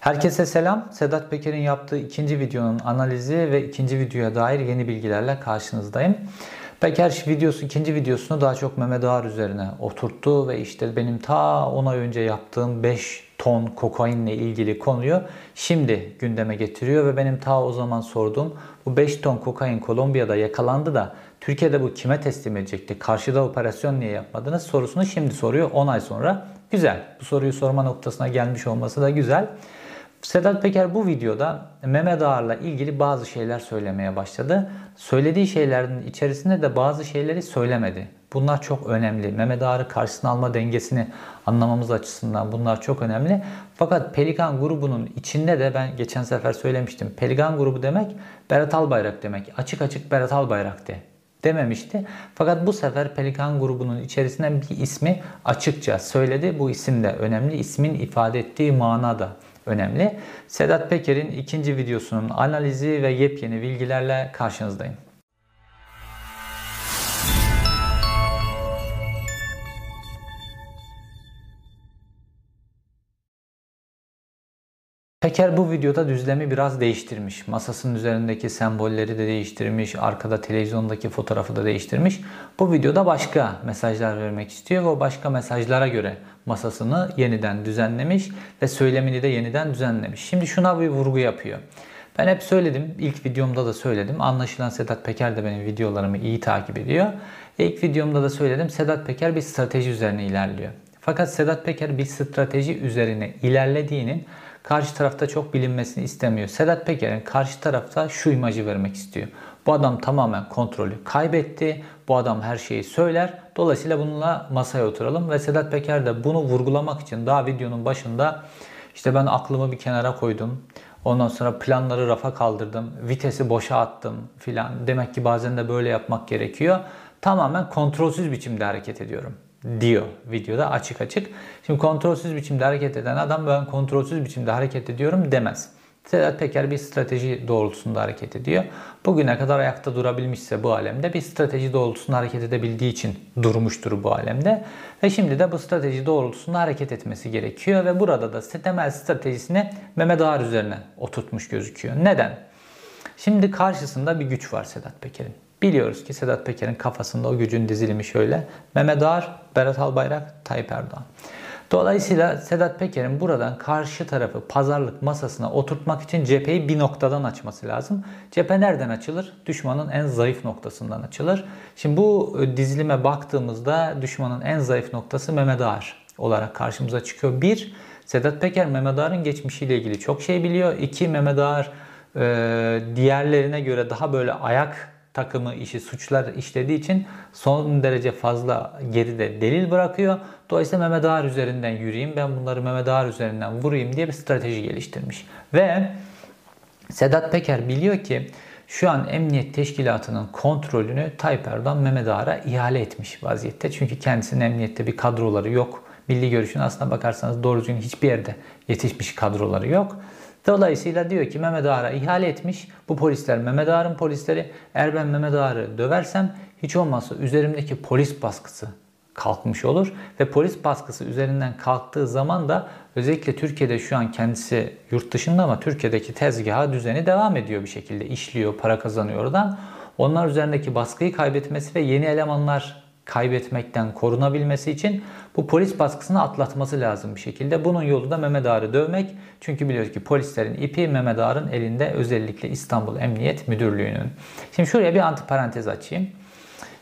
Herkese selam. Sedat Peker'in yaptığı ikinci videonun analizi ve ikinci videoya dair yeni bilgilerle karşınızdayım. Peker videosu, ikinci videosunu daha çok Mehmet Ağar üzerine oturttu ve işte benim ta 10 ay önce yaptığım 5 ton kokainle ilgili konuyu şimdi gündeme getiriyor ve benim ta o zaman sorduğum bu 5 ton kokain Kolombiya'da yakalandı da Türkiye'de bu kime teslim edecekti? Karşıda operasyon niye yapmadınız? sorusunu şimdi soruyor 10 ay sonra. Güzel. Bu soruyu sorma noktasına gelmiş olması da güzel. Sedat Peker bu videoda Mehmet Ağar'la ilgili bazı şeyler söylemeye başladı. Söylediği şeylerin içerisinde de bazı şeyleri söylemedi. Bunlar çok önemli. Mehmet Ağar'ı karşısına alma dengesini anlamamız açısından bunlar çok önemli. Fakat Pelikan grubunun içinde de ben geçen sefer söylemiştim. Pelikan grubu demek Berat Albayrak demek. Açık açık Berat Albayrak de dememişti. Fakat bu sefer Pelikan grubunun içerisinden bir ismi açıkça söyledi. Bu isim de önemli. İsmin ifade ettiği mana da önemli. Sedat Peker'in ikinci videosunun analizi ve yepyeni bilgilerle karşınızdayım. Peker bu videoda düzlemi biraz değiştirmiş. Masasının üzerindeki sembolleri de değiştirmiş. Arkada televizyondaki fotoğrafı da değiştirmiş. Bu videoda başka mesajlar vermek istiyor ve o başka mesajlara göre masasını yeniden düzenlemiş ve söylemini de yeniden düzenlemiş. Şimdi şuna bir vurgu yapıyor. Ben hep söyledim, ilk videomda da söyledim. Anlaşılan Sedat Peker de benim videolarımı iyi takip ediyor. İlk videomda da söyledim, Sedat Peker bir strateji üzerine ilerliyor. Fakat Sedat Peker bir strateji üzerine ilerlediğinin karşı tarafta çok bilinmesini istemiyor. Sedat Peker'in karşı tarafta şu imajı vermek istiyor. Bu adam tamamen kontrolü kaybetti. Bu adam her şeyi söyler. Dolayısıyla bununla masaya oturalım ve Sedat Peker de bunu vurgulamak için daha videonun başında işte ben aklımı bir kenara koydum. Ondan sonra planları rafa kaldırdım. Vitesi boşa attım filan. Demek ki bazen de böyle yapmak gerekiyor. Tamamen kontrolsüz biçimde hareket ediyorum diyor videoda açık açık. Şimdi kontrolsüz biçimde hareket eden adam ben kontrolsüz biçimde hareket ediyorum demez. Sedat Peker bir strateji doğrultusunda hareket ediyor. Bugüne kadar ayakta durabilmişse bu alemde bir strateji doğrultusunda hareket edebildiği için durmuştur bu alemde. Ve şimdi de bu strateji doğrultusunda hareket etmesi gerekiyor. Ve burada da temel stratejisini Mehmet Ağar üzerine oturtmuş gözüküyor. Neden? Şimdi karşısında bir güç var Sedat Peker'in. Biliyoruz ki Sedat Peker'in kafasında o gücün dizilimi şöyle. Mehmet Ağar, Berat Albayrak, Tayyip Erdoğan. Dolayısıyla Sedat Peker'in buradan karşı tarafı pazarlık masasına oturtmak için cepheyi bir noktadan açması lazım. Cephe nereden açılır? Düşmanın en zayıf noktasından açılır. Şimdi bu e, dizilime baktığımızda düşmanın en zayıf noktası Mehmet Ağar olarak karşımıza çıkıyor. Bir, Sedat Peker Mehmet Ağar'ın geçmişiyle ilgili çok şey biliyor. İki, Mehmet Ağar e, diğerlerine göre daha böyle ayak takımı işi suçlar işlediği için son derece fazla geride delil bırakıyor. Dolayısıyla Mehmet Ağar üzerinden yürüyeyim, ben bunları Mehmet Ağar üzerinden vurayım diye bir strateji geliştirmiş. Ve Sedat Peker biliyor ki şu an Emniyet Teşkilatı'nın kontrolünü Tayyip Erdoğan Mehmet Ağar'a ihale etmiş vaziyette. Çünkü kendisinin emniyette bir kadroları yok. Milli görüşün aslına bakarsanız doğru düzgün hiçbir yerde yetişmiş kadroları yok. Dolayısıyla diyor ki Mehmet Ağar'a ihale etmiş. Bu polisler Mehmet Ağar'ın polisleri. Eğer ben Mehmet Ağar'ı döversem hiç olmazsa üzerimdeki polis baskısı kalkmış olur. Ve polis baskısı üzerinden kalktığı zaman da özellikle Türkiye'de şu an kendisi yurt dışında ama Türkiye'deki tezgaha düzeni devam ediyor bir şekilde. işliyor, para kazanıyor oradan. Onlar üzerindeki baskıyı kaybetmesi ve yeni elemanlar kaybetmekten korunabilmesi için bu polis baskısını atlatması lazım bir şekilde. Bunun yolu da Mehmet Ağar'ı dövmek. Çünkü biliyoruz ki polislerin ipi Mehmet Ağar'ın elinde özellikle İstanbul Emniyet Müdürlüğü'nün. Şimdi şuraya bir antiparantez açayım.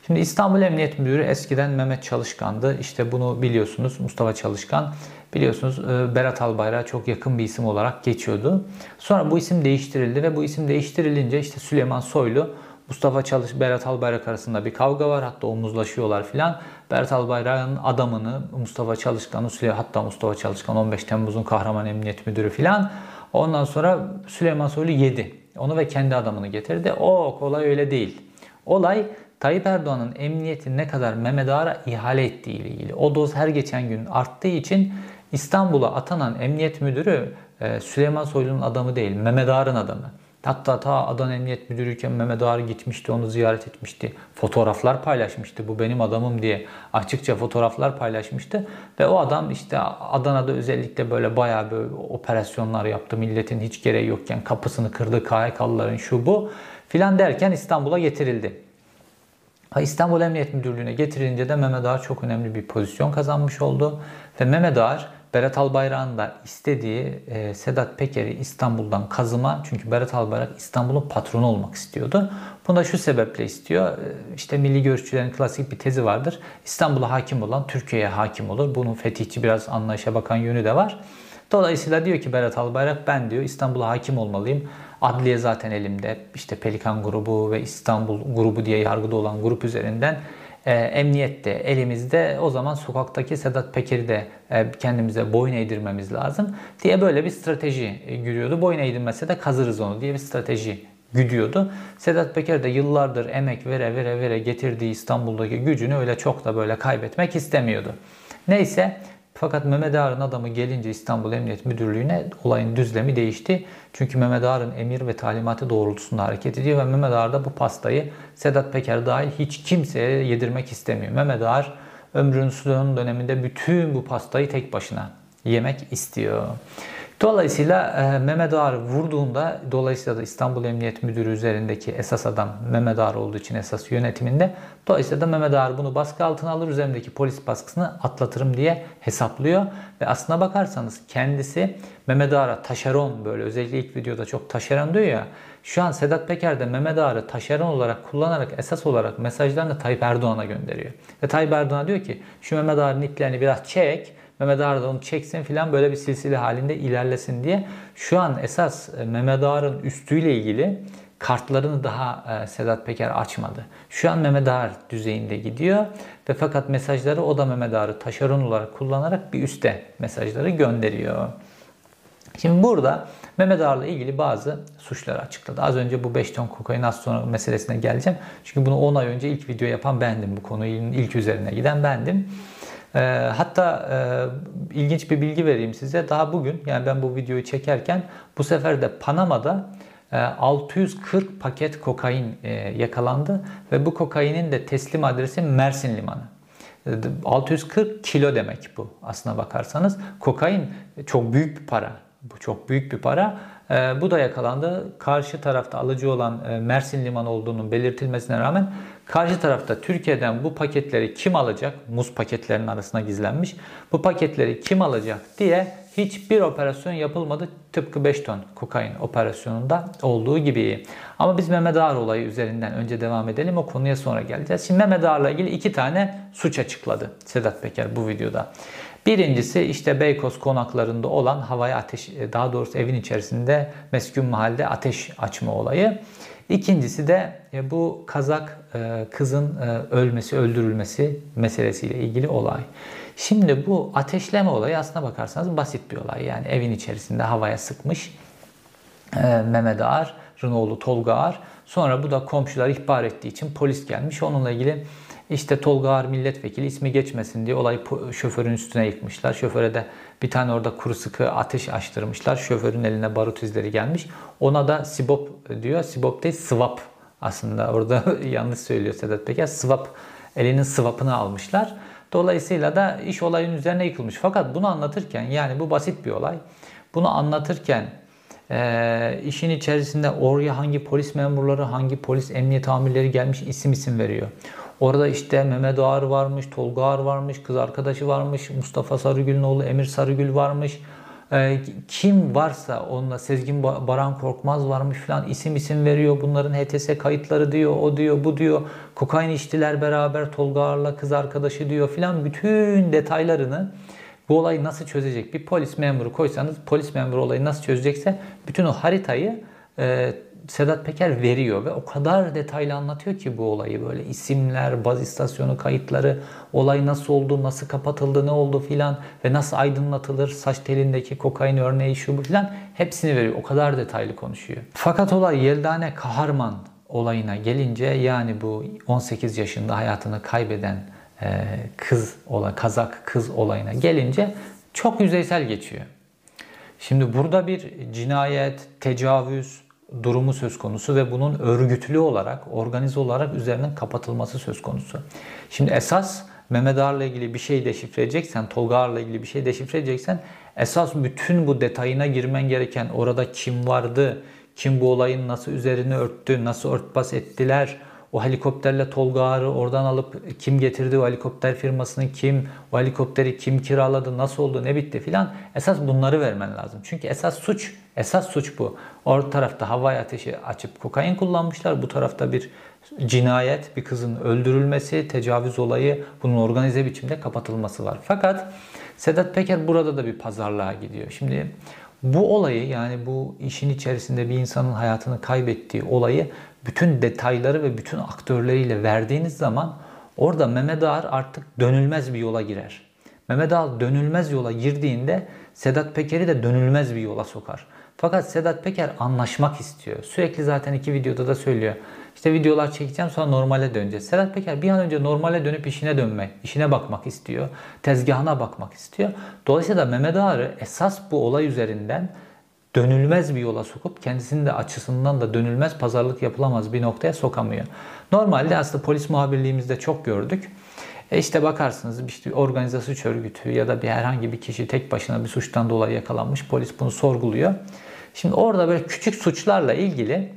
Şimdi İstanbul Emniyet Müdürü eskiden Mehmet Çalışkan'dı. İşte bunu biliyorsunuz Mustafa Çalışkan. Biliyorsunuz e, Berat Albayrak'a çok yakın bir isim olarak geçiyordu. Sonra bu isim değiştirildi ve bu isim değiştirilince işte Süleyman Soylu Mustafa Çalış, Berat Albayrak arasında bir kavga var. Hatta omuzlaşıyorlar filan. Berat Albayrak'ın adamını Mustafa Süleyman hatta Mustafa Çalışkan 15 Temmuz'un kahraman emniyet müdürü filan. Ondan sonra Süleyman Soylu yedi. Onu ve kendi adamını getirdi. O olay öyle değil. Olay Tayyip Erdoğan'ın emniyeti ne kadar Mehmet Ağar'a ihale ettiği ile ilgili. O doz her geçen gün arttığı için İstanbul'a atanan emniyet müdürü e, Süleyman Soylu'nun adamı değil, Mehmet Ağar'ın adamı. Hatta ta Adana Emniyet Müdürüyken Mehmet Ağar gitmişti, onu ziyaret etmişti. Fotoğraflar paylaşmıştı. Bu benim adamım diye açıkça fotoğraflar paylaşmıştı. Ve o adam işte Adana'da özellikle böyle bayağı böyle operasyonlar yaptı. Milletin hiç gereği yokken kapısını kırdı, KHK'lıların şu bu filan derken İstanbul'a getirildi. İstanbul Emniyet Müdürlüğü'ne getirince de Mehmet Ağar çok önemli bir pozisyon kazanmış oldu. Ve Mehmet Ağar Berat Albayrak'ın da istediği e, Sedat Peker'i İstanbul'dan kazıma çünkü Berat Albayrak İstanbul'un patronu olmak istiyordu. Bunu da şu sebeple istiyor. E, işte milli görüşçülerin klasik bir tezi vardır. İstanbul'a hakim olan Türkiye'ye hakim olur. Bunun fetihçi biraz anlayışa bakan yönü de var. Dolayısıyla diyor ki Berat Albayrak ben diyor İstanbul'a hakim olmalıyım. Adliye zaten elimde. İşte Pelikan grubu ve İstanbul grubu diye yargıda olan grup üzerinden e, emniyet de elimizde. O zaman sokaktaki Sedat Peker'i de e, kendimize boyun eğdirmemiz lazım diye böyle bir strateji e. Boyun eğdirmese de kazırız onu diye bir strateji güdüyordu. Sedat Peker de yıllardır emek vere vere vere getirdiği İstanbul'daki gücünü öyle çok da böyle kaybetmek istemiyordu. Neyse fakat Mehmet Ağar'ın adamı gelince İstanbul Emniyet Müdürlüğü'ne olayın düzlemi değişti. Çünkü Mehmet Ağar'ın emir ve talimatı doğrultusunda hareket ediyor ve Mehmet Ağar da bu pastayı Sedat Peker dahil hiç kimseye yedirmek istemiyor. Mehmet Ağar ömrünün son döneminde bütün bu pastayı tek başına yemek istiyor. Dolayısıyla e, Mehmet Ağar vurduğunda dolayısıyla da İstanbul Emniyet Müdürü üzerindeki esas adam Mehmet Ağar olduğu için esas yönetiminde dolayısıyla da Mehmet Ağar bunu baskı altına alır üzerindeki polis baskısını atlatırım diye hesaplıyor ve aslına bakarsanız kendisi Mehmet Ağar'a taşeron böyle özellikle ilk videoda çok taşeron diyor ya şu an Sedat Peker de Mehmet Ağar'ı taşeron olarak kullanarak esas olarak mesajlarını Tayyip Erdoğan'a gönderiyor. Ve Tayyip Erdoğan'a diyor ki şu Mehmet Ağar'ın iplerini biraz çek Mehmet Ağar da onu çeksin filan böyle bir silsile halinde ilerlesin diye. Şu an esas e, Mehmet Ağar'ın üstüyle ilgili kartlarını daha e, Sedat Peker açmadı. Şu an Mehmet Ağar düzeyinde gidiyor ve fakat mesajları o da Mehmet Ağar'ı taşeron olarak kullanarak bir üste mesajları gönderiyor. Şimdi burada Mehmet Ağar'la ilgili bazı suçları açıkladı. Az önce bu 5 ton kokain az sonra meselesine geleceğim. Çünkü bunu 10 ay önce ilk video yapan bendim. Bu konunun ilk üzerine giden bendim. E, hatta e, ilginç bir bilgi vereyim size. Daha bugün yani ben bu videoyu çekerken bu sefer de Panama'da e, 640 paket kokain e, yakalandı ve bu kokainin de teslim adresi Mersin Limanı. 640 e, kilo demek bu aslına bakarsanız. Kokain çok büyük bir para. Bu çok büyük bir para. E, bu da yakalandı. Karşı tarafta alıcı olan e, Mersin Limanı olduğunun belirtilmesine rağmen karşı tarafta Türkiye'den bu paketleri kim alacak? Muz paketlerinin arasına gizlenmiş. Bu paketleri kim alacak diye hiçbir operasyon yapılmadı. Tıpkı 5 ton kokain operasyonunda olduğu gibi. Ama biz Mehmet Ağar olayı üzerinden önce devam edelim. O konuya sonra geleceğiz. Şimdi Mehmet Ağar'la ilgili iki tane suç açıkladı Sedat Peker bu videoda. Birincisi işte Beykoz konaklarında olan havaya ateş, e, daha doğrusu evin içerisinde meskun mahalde ateş açma olayı. İkincisi de e, bu Kazak e, kızın ölmesi, öldürülmesi meselesiyle ilgili olay. Şimdi bu ateşleme olayı aslına bakarsanız basit bir olay. Yani evin içerisinde havaya sıkmış Mehmet Ağar'ın oğlu Tolga Ağar. Sonra bu da komşular ihbar ettiği için polis gelmiş. Onunla ilgili işte Tolga Ağar milletvekili ismi geçmesin diye olayı şoförün üstüne yıkmışlar. Şoföre de bir tane orada kuru sıkı ateş açtırmışlar. Şoförün eline barut izleri gelmiş. Ona da Sibop diyor. Sibop değil Swap aslında. Orada yanlış söylüyor Sedat Peker. Swap elinin swapını almışlar. Dolayısıyla da iş olayın üzerine yıkılmış. Fakat bunu anlatırken yani bu basit bir olay. Bunu anlatırken e, işin içerisinde oraya hangi polis memurları, hangi polis emniyet amirleri gelmiş isim isim veriyor. Orada işte Mehmet Ağar varmış, Tolga Ağar varmış, kız arkadaşı varmış, Mustafa Sarıgül'ün oğlu Emir Sarıgül varmış. Ee, kim varsa onunla Sezgin Baran Korkmaz varmış falan isim isim veriyor. Bunların HTS kayıtları diyor, o diyor, bu diyor. Kokain içtiler beraber Tolga Ağar'la kız arkadaşı diyor filan. Bütün detaylarını bu olayı nasıl çözecek? Bir polis memuru koysanız polis memuru olayı nasıl çözecekse bütün o haritayı e, Sedat Peker veriyor ve o kadar detaylı anlatıyor ki bu olayı böyle isimler, baz istasyonu kayıtları, olay nasıl oldu, nasıl kapatıldı, ne oldu filan ve nasıl aydınlatılır, saç telindeki kokain örneği şu bu filan hepsini veriyor. O kadar detaylı konuşuyor. Fakat olay Yeldane Kaharman olayına gelince yani bu 18 yaşında hayatını kaybeden e, kız olan Kazak kız olayına gelince çok yüzeysel geçiyor. Şimdi burada bir cinayet, tecavüz, durumu söz konusu ve bunun örgütlü olarak, organize olarak üzerinin kapatılması söz konusu. Şimdi esas Mehmet Ağar'la ilgili bir şey deşifre edeceksen, Tolga Ağar'la ilgili bir şey deşifre edeceksen esas bütün bu detayına girmen gereken orada kim vardı, kim bu olayın nasıl üzerini örttü, nasıl örtbas ettiler, o helikopterle Tolga Ağar'ı oradan alıp kim getirdi o helikopter firmasını kim, o helikopteri kim kiraladı, nasıl oldu, ne bitti filan. Esas bunları vermen lazım. Çünkü esas suç, esas suç bu. Orta tarafta havai ateşi açıp kokain kullanmışlar. Bu tarafta bir cinayet, bir kızın öldürülmesi, tecavüz olayı bunun organize biçimde kapatılması var. Fakat Sedat Peker burada da bir pazarlığa gidiyor. Şimdi bu olayı yani bu işin içerisinde bir insanın hayatını kaybettiği olayı bütün detayları ve bütün aktörleriyle verdiğiniz zaman orada Mehmet Ağar artık dönülmez bir yola girer. Mehmet Ağar dönülmez yola girdiğinde Sedat Peker'i de dönülmez bir yola sokar. Fakat Sedat Peker anlaşmak istiyor. Sürekli zaten iki videoda da söylüyor. İşte videolar çekeceğim sonra normale döneceğiz. Sedat Peker bir an önce normale dönüp işine dönmek, işine bakmak istiyor. Tezgahına bakmak istiyor. Dolayısıyla Mehmet Ağar'ı esas bu olay üzerinden dönülmez bir yola sokup kendisinin de açısından da dönülmez pazarlık yapılamaz bir noktaya sokamıyor. Normalde aslında polis muhabirliğimizde çok gördük. E işte bakarsınız işte organize suç örgütü ya da bir herhangi bir kişi tek başına bir suçtan dolayı yakalanmış. Polis bunu sorguluyor. Şimdi orada böyle küçük suçlarla ilgili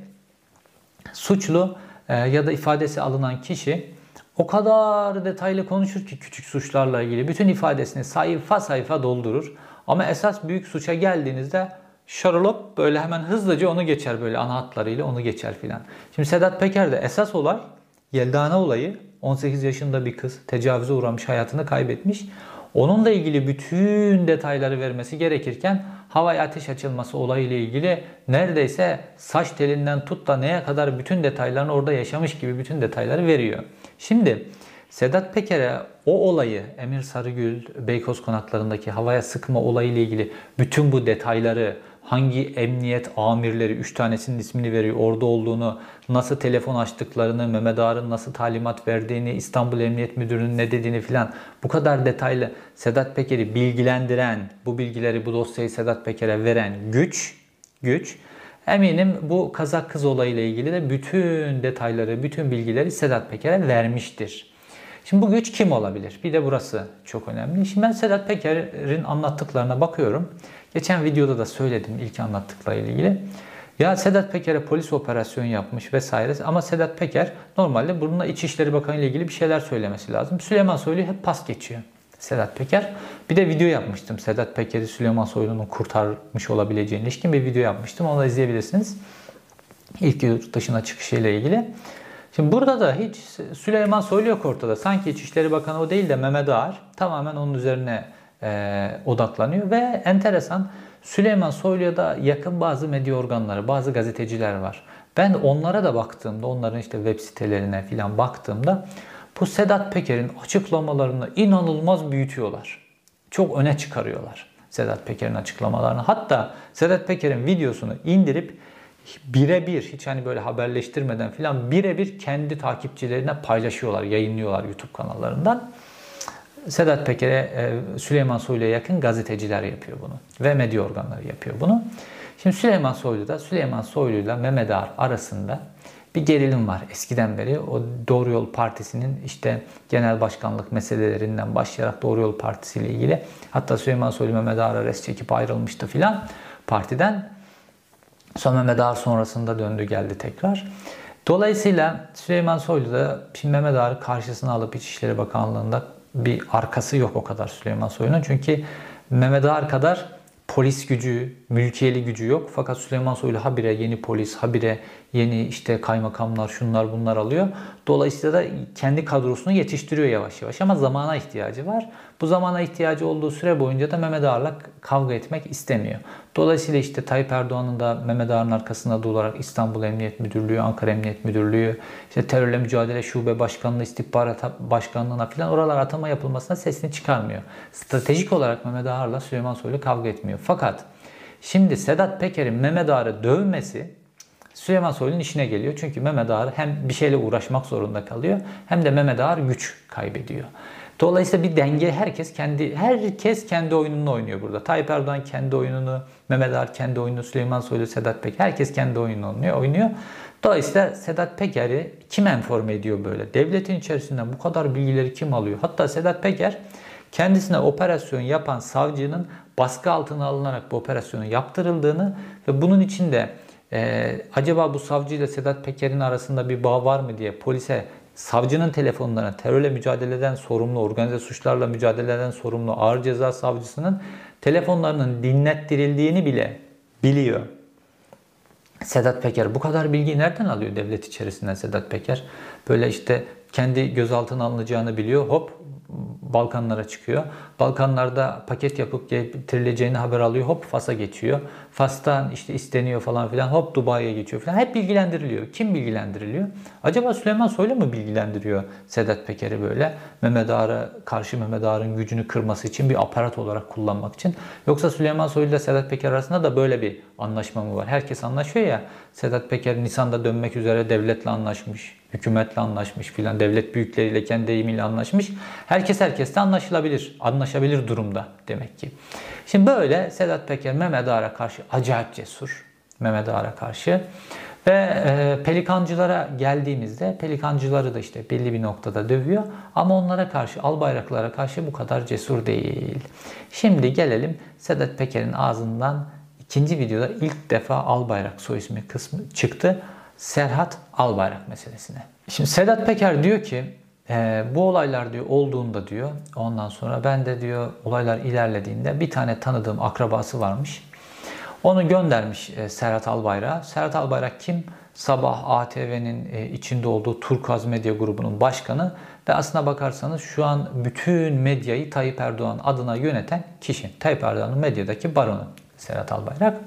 suçlu e, ya da ifadesi alınan kişi o kadar detaylı konuşur ki küçük suçlarla ilgili bütün ifadesini sayfa sayfa doldurur. Ama esas büyük suça geldiğinizde şarolop böyle hemen hızlıca onu geçer böyle ana hatlarıyla onu geçer filan. Şimdi Sedat Peker'de esas olay Yeldana olayı 18 yaşında bir kız tecavüze uğramış hayatını kaybetmiş. Onunla ilgili bütün detayları vermesi gerekirken havaya ateş açılması olayıyla ilgili neredeyse saç telinden tut da neye kadar bütün detaylarını orada yaşamış gibi bütün detayları veriyor. Şimdi Sedat Peker'e o olayı Emir Sarıgül Beykoz konaklarındaki havaya sıkma olayıyla ilgili bütün bu detayları hangi emniyet amirleri, 3 tanesinin ismini veriyor, orada olduğunu, nasıl telefon açtıklarını, Mehmet Ağar'ın nasıl talimat verdiğini, İstanbul Emniyet Müdürü'nün ne dediğini filan bu kadar detaylı Sedat Peker'i bilgilendiren, bu bilgileri, bu dosyayı Sedat Peker'e veren güç, güç Eminim bu Kazak kız olayıyla ilgili de bütün detayları, bütün bilgileri Sedat Peker'e vermiştir. Şimdi bu güç kim olabilir? Bir de burası çok önemli. Şimdi ben Sedat Peker'in anlattıklarına bakıyorum. Geçen videoda da söyledim ilk anlattıklarıyla ilgili. Ya Sedat Peker'e polis operasyon yapmış vesaire ama Sedat Peker normalde bununla İçişleri Bakanı ile ilgili bir şeyler söylemesi lazım. Süleyman Soylu hep pas geçiyor. Sedat Peker. Bir de video yapmıştım. Sedat Peker'i Süleyman Soylu'nun kurtarmış olabileceğine ilişkin bir video yapmıştım. Onu da izleyebilirsiniz. İlk yurt dışına çıkışıyla ilgili. Şimdi burada da hiç Süleyman Soylu yok ortada. Sanki İçişleri Bakanı o değil de Mehmet Ağar tamamen onun üzerine e, odaklanıyor ve enteresan Süleyman Soylu'ya da yakın bazı medya organları, bazı gazeteciler var. Ben onlara da baktığımda, onların işte web sitelerine falan baktığımda bu Sedat Peker'in açıklamalarını inanılmaz büyütüyorlar. Çok öne çıkarıyorlar Sedat Peker'in açıklamalarını. Hatta Sedat Peker'in videosunu indirip birebir hiç hani böyle haberleştirmeden filan birebir kendi takipçilerine paylaşıyorlar, yayınlıyorlar YouTube kanallarından. Sedat Peker'e e, Süleyman Soylu'ya yakın gazeteciler yapıyor bunu ve medya organları yapıyor bunu. Şimdi Süleyman Soylu da Süleyman Soylu ile Mehmet Ağar arasında bir gerilim var eskiden beri. O Doğru Yol Partisi'nin işte genel başkanlık meselelerinden başlayarak Doğru Yol Partisi ile ilgili hatta Süleyman Soylu Mehmet Ağar'a res çekip ayrılmıştı filan partiden. Sonra Mehmet Ağar sonrasında döndü geldi tekrar. Dolayısıyla Süleyman Soylu da şimdi Mehmet Ağar'ı karşısına alıp İçişleri Bakanlığı'nda bir arkası yok o kadar Süleyman Soylu'nun. Çünkü Mehmet Ağar kadar polis gücü, mülkiyeli gücü yok. Fakat Süleyman Soylu habire yeni polis, habire yeni işte kaymakamlar, şunlar bunlar alıyor. Dolayısıyla da kendi kadrosunu yetiştiriyor yavaş yavaş ama zamana ihtiyacı var. Bu zamana ihtiyacı olduğu süre boyunca da Mehmet Ağar'la kavga etmek istemiyor. Dolayısıyla işte Tayyip Erdoğan'ın da Mehmet Ağar'ın arkasında durarak İstanbul Emniyet Müdürlüğü, Ankara Emniyet Müdürlüğü, işte terörle mücadele şube başkanlığı, istihbarat başkanlığına falan oralar atama yapılmasına sesini çıkarmıyor. Stratejik olarak Mehmet Ağar'la Süleyman Soylu kavga etmiyor. Fakat şimdi Sedat Peker'in Mehmet Ağar'ı dövmesi Süleyman Soylu'nun işine geliyor. Çünkü Mehmet Ağar hem bir şeyle uğraşmak zorunda kalıyor hem de Mehmet Ağar güç kaybediyor. Dolayısıyla bir denge herkes kendi herkes kendi oyununu oynuyor burada. Tayyip Erdoğan kendi oyununu, Mehmet Ağar kendi oyununu, Süleyman Soylu, Sedat Peker herkes kendi oyununu oynuyor. oynuyor. Dolayısıyla Sedat Peker'i kim enforme ediyor böyle? Devletin içerisinden bu kadar bilgileri kim alıyor? Hatta Sedat Peker kendisine operasyon yapan savcının baskı altına alınarak bu operasyonu yaptırıldığını ve bunun içinde e, acaba bu savcı ile Sedat Peker'in arasında bir bağ var mı diye polise savcının telefonlarına terörle mücadeleden sorumlu, organize suçlarla mücadeleden sorumlu ağır ceza savcısının telefonlarının dinlettirildiğini bile biliyor. Sedat Peker bu kadar bilgiyi nereden alıyor devlet içerisinden Sedat Peker? Böyle işte kendi gözaltına alınacağını biliyor. Hop Balkanlara çıkıyor. Balkanlarda paket yapıp getirileceğini haber alıyor. Hop Fas'a geçiyor. Fas'tan işte isteniyor falan filan. Hop Dubai'ye geçiyor falan. Hep bilgilendiriliyor. Kim bilgilendiriliyor? Acaba Süleyman Soylu mu bilgilendiriyor Sedat Peker'i böyle? Mehmet Ağar'a karşı Mehmet Ağar'ın gücünü kırması için bir aparat olarak kullanmak için. Yoksa Süleyman Soylu ile Sedat Peker arasında da böyle bir anlaşma mı var? Herkes anlaşıyor ya. Sedat Peker Nisan'da dönmek üzere devletle anlaşmış hükümetle anlaşmış filan, devlet büyükleriyle kendi deyimiyle anlaşmış. Herkes herkesle anlaşılabilir, anlaşabilir durumda demek ki. Şimdi böyle Sedat Peker Mehmet Ağar'a karşı acayip cesur. Mehmet Ağar'a karşı. Ve e, pelikancılara geldiğimizde pelikancıları da işte belli bir noktada dövüyor. Ama onlara karşı, al bayraklara karşı bu kadar cesur değil. Şimdi gelelim Sedat Peker'in ağzından ikinci videoda ilk defa al bayrak soy ismi kısmı çıktı. Serhat Albayrak meselesine. Şimdi Sedat Peker diyor ki e, bu olaylar diyor olduğunda diyor ondan sonra ben de diyor olaylar ilerlediğinde bir tane tanıdığım akrabası varmış. Onu göndermiş e, Serhat Albayrak. Serhat Albayrak kim? Sabah ATV'nin e, içinde olduğu Turkaz Medya grubunun başkanı ve aslına bakarsanız şu an bütün medyayı Tayyip Erdoğan adına yöneten kişi. Tayyip Erdoğan'ın medyadaki baronu Serhat Albayrak.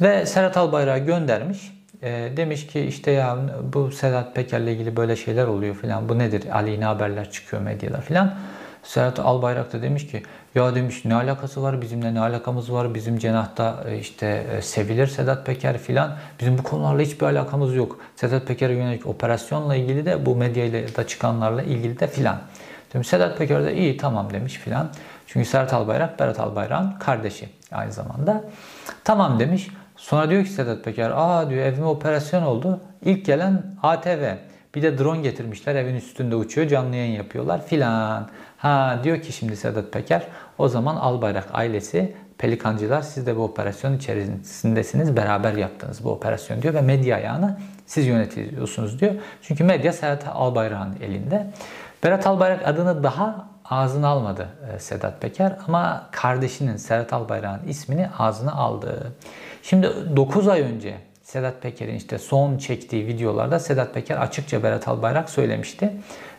Ve Serhat Albayrak'ı göndermiş. E, demiş ki işte ya bu Sedat Peker'le ilgili böyle şeyler oluyor filan. Bu nedir? Aleyhine haberler çıkıyor medyada filan. Serhat Albayrak da demiş ki ya demiş ne alakası var bizimle ne alakamız var bizim cenahta e, işte e, sevilir Sedat Peker filan bizim bu konularla hiçbir alakamız yok. Sedat Peker'e yönelik operasyonla ilgili de bu medyayla da çıkanlarla ilgili de filan. Demiş Sedat Peker de iyi tamam demiş filan. Çünkü Serhat Albayrak Berat Albayrak'ın kardeşi aynı zamanda. Tamam demiş. Sonra diyor ki Sedat Peker, aa diyor evime operasyon oldu. İlk gelen ATV. Bir de drone getirmişler evin üstünde uçuyor canlı yayın yapıyorlar filan. Ha diyor ki şimdi Sedat Peker o zaman Albayrak ailesi pelikancılar siz de bu operasyon içerisindesiniz beraber yaptınız bu operasyon diyor ve medya ayağını siz yönetiyorsunuz diyor. Çünkü medya Sedat Albayrak'ın elinde. Berat Albayrak adını daha ağzına almadı e, Sedat Peker ama kardeşinin Serhat Albayrak'ın ismini ağzına aldı. Şimdi 9 ay önce Sedat Peker'in işte son çektiği videolarda Sedat Peker açıkça Berat Albayrak söylemişti.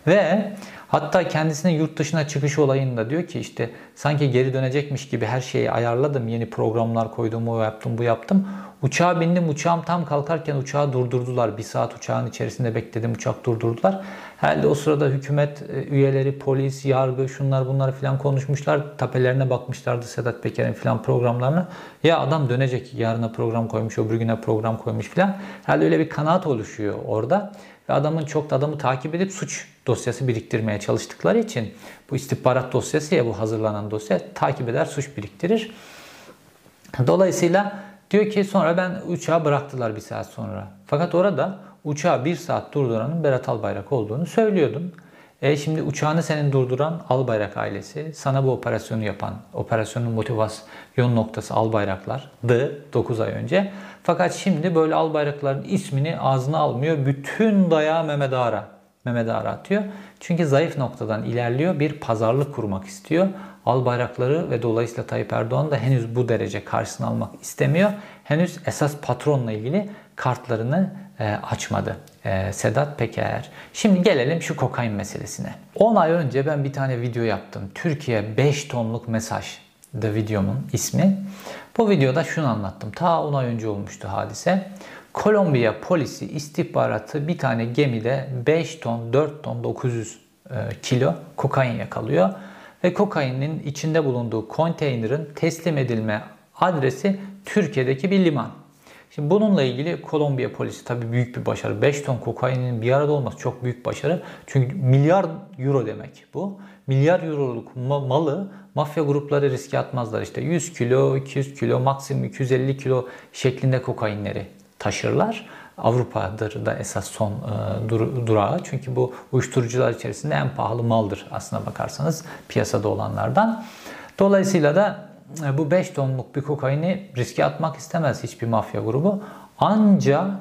Ve hatta kendisine yurt dışına çıkış olayında diyor ki işte sanki geri dönecekmiş gibi her şeyi ayarladım. Yeni programlar koydum, o yaptım, bu yaptım. Uçağa bindim, uçağım tam kalkarken uçağı durdurdular. Bir saat uçağın içerisinde bekledim, uçak durdurdular. Herhalde o sırada hükümet e, üyeleri, polis, yargı, şunlar bunlar filan konuşmuşlar. Tapelerine bakmışlardı Sedat Peker'in filan programlarına. Ya adam dönecek, yarına program koymuş, öbür güne program koymuş filan. Herhalde öyle bir kanaat oluşuyor orada. Ve adamın çok da adamı takip edip suç dosyası biriktirmeye çalıştıkları için bu istihbarat dosyası ya bu hazırlanan dosya takip eder, suç biriktirir. Dolayısıyla diyor ki sonra ben uçağı bıraktılar bir saat sonra. Fakat orada uçağı bir saat durduranın Berat Albayrak olduğunu söylüyordum. E şimdi uçağını senin durduran Albayrak ailesi, sana bu operasyonu yapan, operasyonun motivasyon noktası Albayraklar'dı 9 ay önce. Fakat şimdi böyle Albayrakların ismini ağzına almıyor. Bütün dayağı Mehmet Ağar'a. Mehmet Ağar'a atıyor. Çünkü zayıf noktadan ilerliyor. Bir pazarlık kurmak istiyor. Albayrakları ve dolayısıyla Tayyip Erdoğan da henüz bu derece karşısına almak istemiyor. Henüz esas patronla ilgili kartlarını e, açmadı e, Sedat Peker. Şimdi gelelim şu kokain meselesine. 10 ay önce ben bir tane video yaptım. Türkiye 5 tonluk mesaj da videomun ismi. Bu videoda şunu anlattım. Ta 10 ay önce olmuştu hadise. Kolombiya polisi istihbaratı bir tane gemide 5 ton, 4 ton, 900 e, kilo kokain yakalıyor. Ve kokainin içinde bulunduğu konteynerin teslim edilme adresi Türkiye'deki bir liman. Şimdi bununla ilgili Kolombiya polisi tabii büyük bir başarı. 5 ton kokainin bir arada olması çok büyük başarı. Çünkü milyar euro demek bu. Milyar euroluk malı mafya grupları riske atmazlar. İşte 100 kilo, 200 kilo, maksimum 250 kilo şeklinde kokainleri taşırlar. Avrupa'dır da esas son e, dur, durağı. Çünkü bu uyuşturucular içerisinde en pahalı maldır aslına bakarsanız piyasada olanlardan. Dolayısıyla da bu 5 tonluk bir kokaini riske atmak istemez hiçbir mafya grubu. Ancak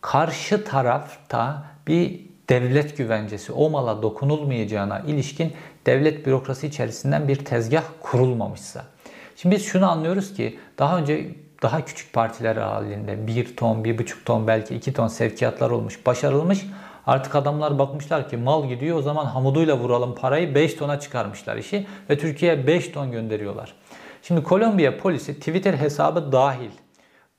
karşı tarafta bir devlet güvencesi o mala dokunulmayacağına ilişkin devlet bürokrasi içerisinden bir tezgah kurulmamışsa. Şimdi biz şunu anlıyoruz ki daha önce daha küçük partiler halinde 1 ton, 1,5 ton belki 2 ton sevkiyatlar olmuş, başarılmış. Artık adamlar bakmışlar ki mal gidiyor o zaman hamuduyla vuralım parayı 5 tona çıkarmışlar işi ve Türkiye'ye 5 ton gönderiyorlar. Şimdi Kolombiya polisi Twitter hesabı dahil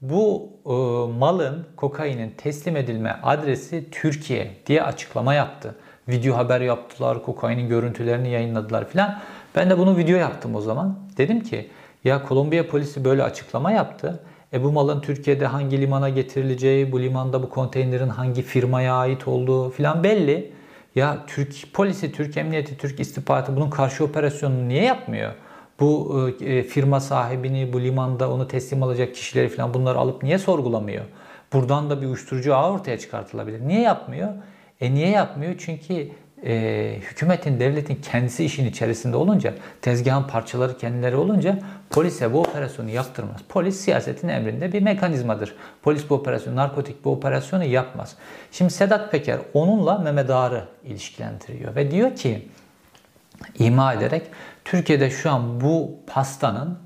bu e, malın, kokainin teslim edilme adresi Türkiye diye açıklama yaptı. Video haber yaptılar, kokainin görüntülerini yayınladılar filan. Ben de bunu video yaptım o zaman. Dedim ki ya Kolombiya polisi böyle açıklama yaptı. E bu malın Türkiye'de hangi limana getirileceği, bu limanda bu konteynerin hangi firmaya ait olduğu filan belli. Ya Türk polisi, Türk emniyeti, Türk istihbaratı bunun karşı operasyonunu niye yapmıyor? Bu e, firma sahibini, bu limanda onu teslim alacak kişileri falan bunları alıp niye sorgulamıyor? Buradan da bir uyuşturucu ağ ortaya çıkartılabilir. Niye yapmıyor? E niye yapmıyor? Çünkü e, hükümetin, devletin kendisi işin içerisinde olunca, tezgahın parçaları kendileri olunca polise bu operasyonu yaptırmaz. Polis siyasetin emrinde bir mekanizmadır. Polis bu operasyonu, narkotik bu operasyonu yapmaz. Şimdi Sedat Peker onunla Mehmet Ağar'ı ilişkilendiriyor ve diyor ki ima ederek Türkiye'de şu an bu pastanın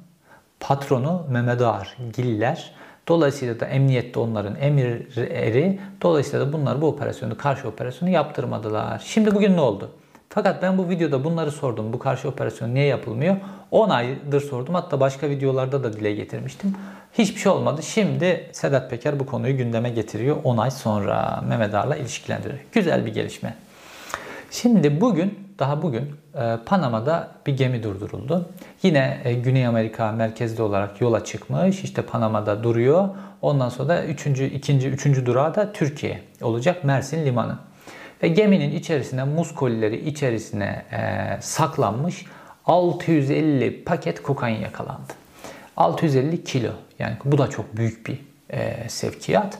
patronu Mehmet Ağar, Giller. Dolayısıyla da emniyette onların emirleri. Dolayısıyla da bunlar bu operasyonu, karşı operasyonu yaptırmadılar. Şimdi bugün ne oldu? Fakat ben bu videoda bunları sordum. Bu karşı operasyon niye yapılmıyor? 10 aydır sordum. Hatta başka videolarda da dile getirmiştim. Hiçbir şey olmadı. Şimdi Sedat Peker bu konuyu gündeme getiriyor. 10 ay sonra Mehmet Ağar'la ilişkilendiriyor. Güzel bir gelişme. Şimdi bugün daha bugün e, Panama'da bir gemi durduruldu. Yine e, Güney Amerika merkezli olarak yola çıkmış. İşte Panama'da duruyor. Ondan sonra da üçüncü, ikinci, üçüncü durağı da Türkiye olacak Mersin Limanı. Ve geminin içerisine muz kolileri içerisine e, saklanmış 650 paket kokain yakalandı. 650 kilo. Yani bu da çok büyük bir e, sevkiyat.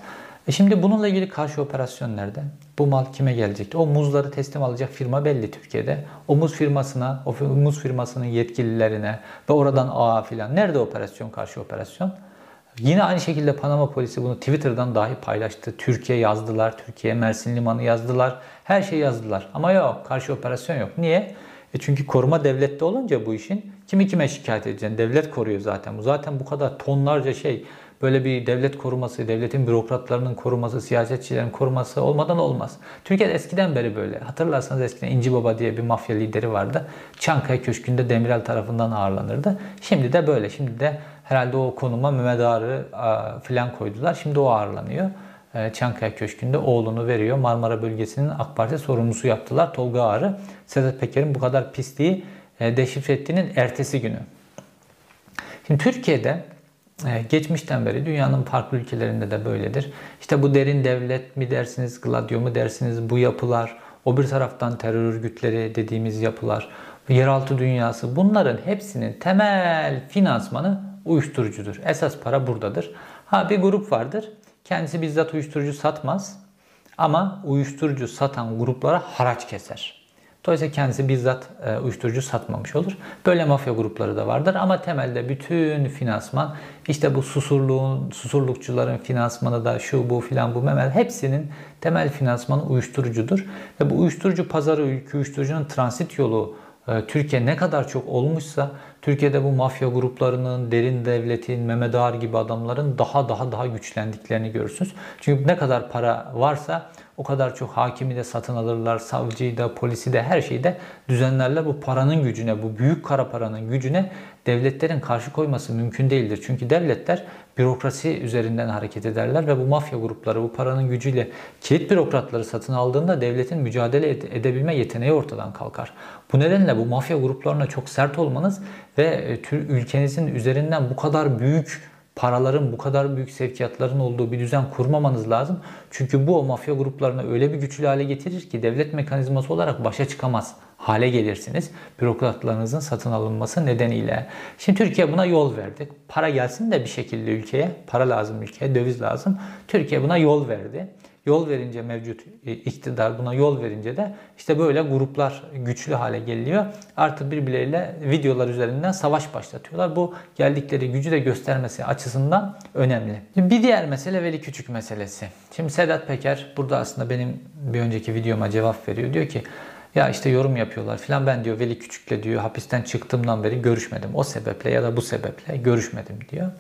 E şimdi bununla ilgili karşı operasyon nerede? Bu mal kime gelecekti? O muzları teslim alacak firma belli Türkiye'de. O muz firmasına, o muz firmasının yetkililerine ve oradan ağa filan. Nerede operasyon, karşı operasyon? Yine aynı şekilde Panama polisi bunu Twitter'dan dahi paylaştı. Türkiye yazdılar, Türkiye Mersin Limanı yazdılar. Her şey yazdılar. Ama yok, karşı operasyon yok. Niye? E çünkü koruma devlette olunca bu işin kimi kime şikayet edeceksin? Devlet koruyor zaten. Bu zaten bu kadar tonlarca şey böyle bir devlet koruması, devletin bürokratlarının koruması, siyasetçilerin koruması olmadan olmaz. Türkiye'de eskiden beri böyle. Hatırlarsanız eskiden İnci Baba diye bir mafya lideri vardı. Çankaya Köşkü'nde Demirel tarafından ağırlanırdı. Şimdi de böyle. Şimdi de herhalde o konuma Mehmet Ağar'ı filan koydular. Şimdi o ağırlanıyor. E, Çankaya Köşkü'nde oğlunu veriyor. Marmara bölgesinin AK Parti sorumlusu yaptılar. Tolga Ağar'ı Sedat Peker'in bu kadar pisliği e, deşifre ettiğinin ertesi günü. Şimdi Türkiye'de geçmişten beri dünyanın farklı ülkelerinde de böyledir. İşte bu derin devlet mi dersiniz, Gladio mu dersiniz, bu yapılar, o bir taraftan terör örgütleri dediğimiz yapılar, yeraltı dünyası bunların hepsinin temel finansmanı uyuşturucudur. Esas para buradadır. Ha bir grup vardır. Kendisi bizzat uyuşturucu satmaz ama uyuşturucu satan gruplara haraç keser. Dolayısıyla kendisi bizzat e, uyuşturucu satmamış olur. Böyle mafya grupları da vardır ama temelde bütün finansman işte bu susurluğun, susurlukçuların finansmanı da şu bu filan bu memel hepsinin temel finansmanı uyuşturucudur. Ve bu uyuşturucu pazarı, uyuşturucunun transit yolu e, Türkiye ne kadar çok olmuşsa Türkiye'de bu mafya gruplarının, derin devletin, Mehmet Ağar gibi adamların daha daha daha güçlendiklerini görürsünüz. Çünkü ne kadar para varsa o kadar çok hakimi de satın alırlar, savcıyı da, polisi de her şeyi de düzenlerler. Bu paranın gücüne, bu büyük kara paranın gücüne devletlerin karşı koyması mümkün değildir. Çünkü devletler bürokrasi üzerinden hareket ederler ve bu mafya grupları bu paranın gücüyle kilit bürokratları satın aldığında devletin mücadele edebilme yeteneği ortadan kalkar. Bu nedenle bu mafya gruplarına çok sert olmanız ve e, ülkenizin üzerinden bu kadar büyük paraların bu kadar büyük sevkiyatların olduğu bir düzen kurmamanız lazım. Çünkü bu o mafya gruplarını öyle bir güçlü hale getirir ki devlet mekanizması olarak başa çıkamaz hale gelirsiniz. Bürokratlarınızın satın alınması nedeniyle. Şimdi Türkiye buna yol verdi. Para gelsin de bir şekilde ülkeye. Para lazım ülkeye, döviz lazım. Türkiye buna yol verdi. Yol verince mevcut e, iktidar buna yol verince de işte böyle gruplar güçlü hale geliyor. Artık birbirleriyle videolar üzerinden savaş başlatıyorlar. Bu geldikleri gücü de göstermesi açısından önemli. Bir diğer mesele Veli Küçük meselesi. Şimdi Sedat Peker burada aslında benim bir önceki videoma cevap veriyor. Diyor ki ya işte yorum yapıyorlar filan ben diyor Veli Küçük'le diyor hapisten çıktığımdan beri görüşmedim. O sebeple ya da bu sebeple görüşmedim diyor.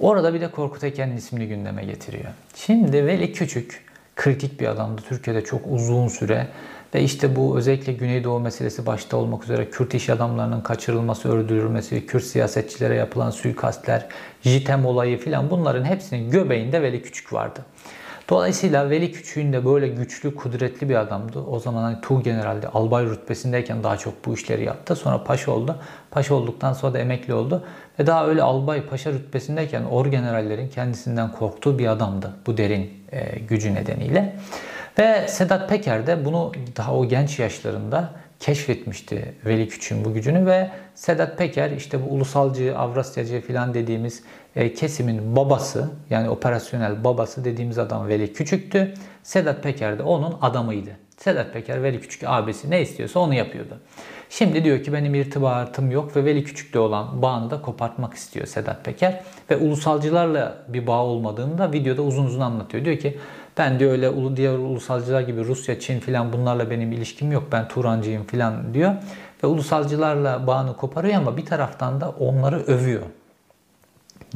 Orada bir de Korkut Eken'in ismini gündeme getiriyor. Şimdi Veli Küçük kritik bir adamdı. Türkiye'de çok uzun süre ve işte bu özellikle Güneydoğu meselesi başta olmak üzere Kürt iş adamlarının kaçırılması, öldürülmesi, Kürt siyasetçilere yapılan suikastler, JITEM olayı filan bunların hepsinin göbeğinde Veli Küçük vardı. Dolayısıyla Veli Küçük'ün de böyle güçlü, kudretli bir adamdı. O zaman hani Tuğ General'de albay rütbesindeyken daha çok bu işleri yaptı. Sonra paşa oldu. Paşa olduktan sonra da emekli oldu. Ve daha öyle albay paşa rütbesindeyken or generallerin kendisinden korktuğu bir adamdı. Bu derin e, gücü nedeniyle. Ve Sedat Peker de bunu daha o genç yaşlarında keşfetmişti Veli Küçük'ün bu gücünü ve Sedat Peker işte bu ulusalcı, Avrasyacı filan dediğimiz e, kesimin babası yani operasyonel babası dediğimiz adam Veli Küçük'tü. Sedat Peker de onun adamıydı. Sedat Peker Veli Küçük abisi ne istiyorsa onu yapıyordu. Şimdi diyor ki benim irtibatım yok ve Veli Küçük'le olan bağını da kopartmak istiyor Sedat Peker. Ve ulusalcılarla bir bağ olmadığını da videoda uzun uzun anlatıyor. Diyor ki ben diyor öyle diğer ulusalcılar gibi Rusya, Çin filan bunlarla benim ilişkim yok. Ben Turancıyım filan diyor. Ve ulusalcılarla bağını koparıyor ama bir taraftan da onları övüyor.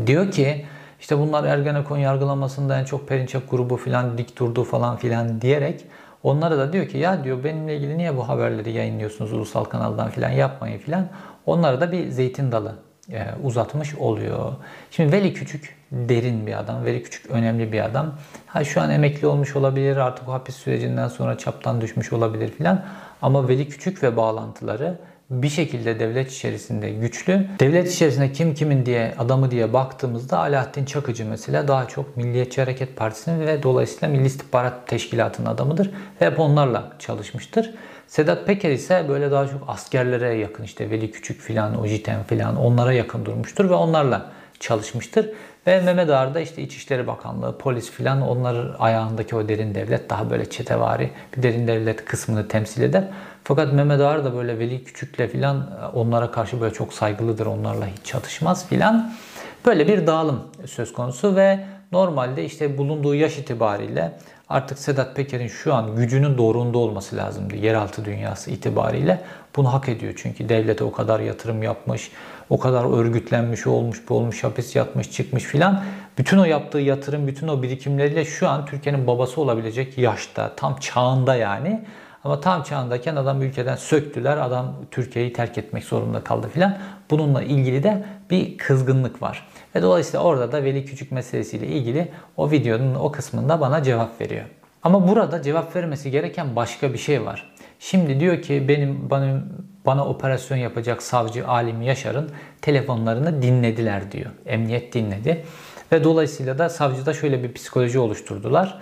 Diyor ki işte bunlar Ergenekon yargılamasında en çok Perinçek grubu filan dik durdu falan filan diyerek onlara da diyor ki ya diyor benimle ilgili niye bu haberleri yayınlıyorsunuz ulusal kanaldan filan yapmayın filan. Onlara da bir zeytin dalı e, uzatmış oluyor. Şimdi Veli Küçük derin bir adam. Veli Küçük önemli bir adam. Ha şu an emekli olmuş olabilir artık o hapis sürecinden sonra çaptan düşmüş olabilir filan. Ama Veli Küçük ve bağlantıları bir şekilde devlet içerisinde güçlü. Devlet içerisinde kim kimin diye adamı diye baktığımızda Alaaddin Çakıcı mesela daha çok Milliyetçi Hareket Partisi'nin ve dolayısıyla Milli İstihbarat Teşkilatı'nın adamıdır. Ve hep onlarla çalışmıştır. Sedat Peker ise böyle daha çok askerlere yakın işte Veli Küçük filan, Ojiten filan onlara yakın durmuştur ve onlarla çalışmıştır. Ve Mehmet Ağar da işte İçişleri Bakanlığı, polis filan onlar ayağındaki o derin devlet daha böyle çetevari bir derin devlet kısmını temsil eder. Fakat Mehmet Ağar da böyle Veli Küçük'le filan onlara karşı böyle çok saygılıdır. Onlarla hiç çatışmaz filan. Böyle bir dağılım söz konusu ve normalde işte bulunduğu yaş itibariyle artık Sedat Peker'in şu an gücünün doğrunda olması lazımdı. Yeraltı dünyası itibariyle bunu hak ediyor. Çünkü devlete o kadar yatırım yapmış, o kadar örgütlenmiş olmuş, bu olmuş, hapis yatmış, çıkmış filan. Bütün o yaptığı yatırım, bütün o birikimleriyle şu an Türkiye'nin babası olabilecek yaşta, tam çağında yani. Ama tam çağındayken adam ülkeden söktüler. Adam Türkiye'yi terk etmek zorunda kaldı filan. Bununla ilgili de bir kızgınlık var. Ve dolayısıyla orada da Veli Küçük meselesiyle ilgili o videonun o kısmında bana cevap veriyor. Ama burada cevap vermesi gereken başka bir şey var. Şimdi diyor ki benim bana, bana operasyon yapacak savcı Alim Yaşar'ın telefonlarını dinlediler diyor. Emniyet dinledi. Ve dolayısıyla da savcıda şöyle bir psikoloji oluşturdular.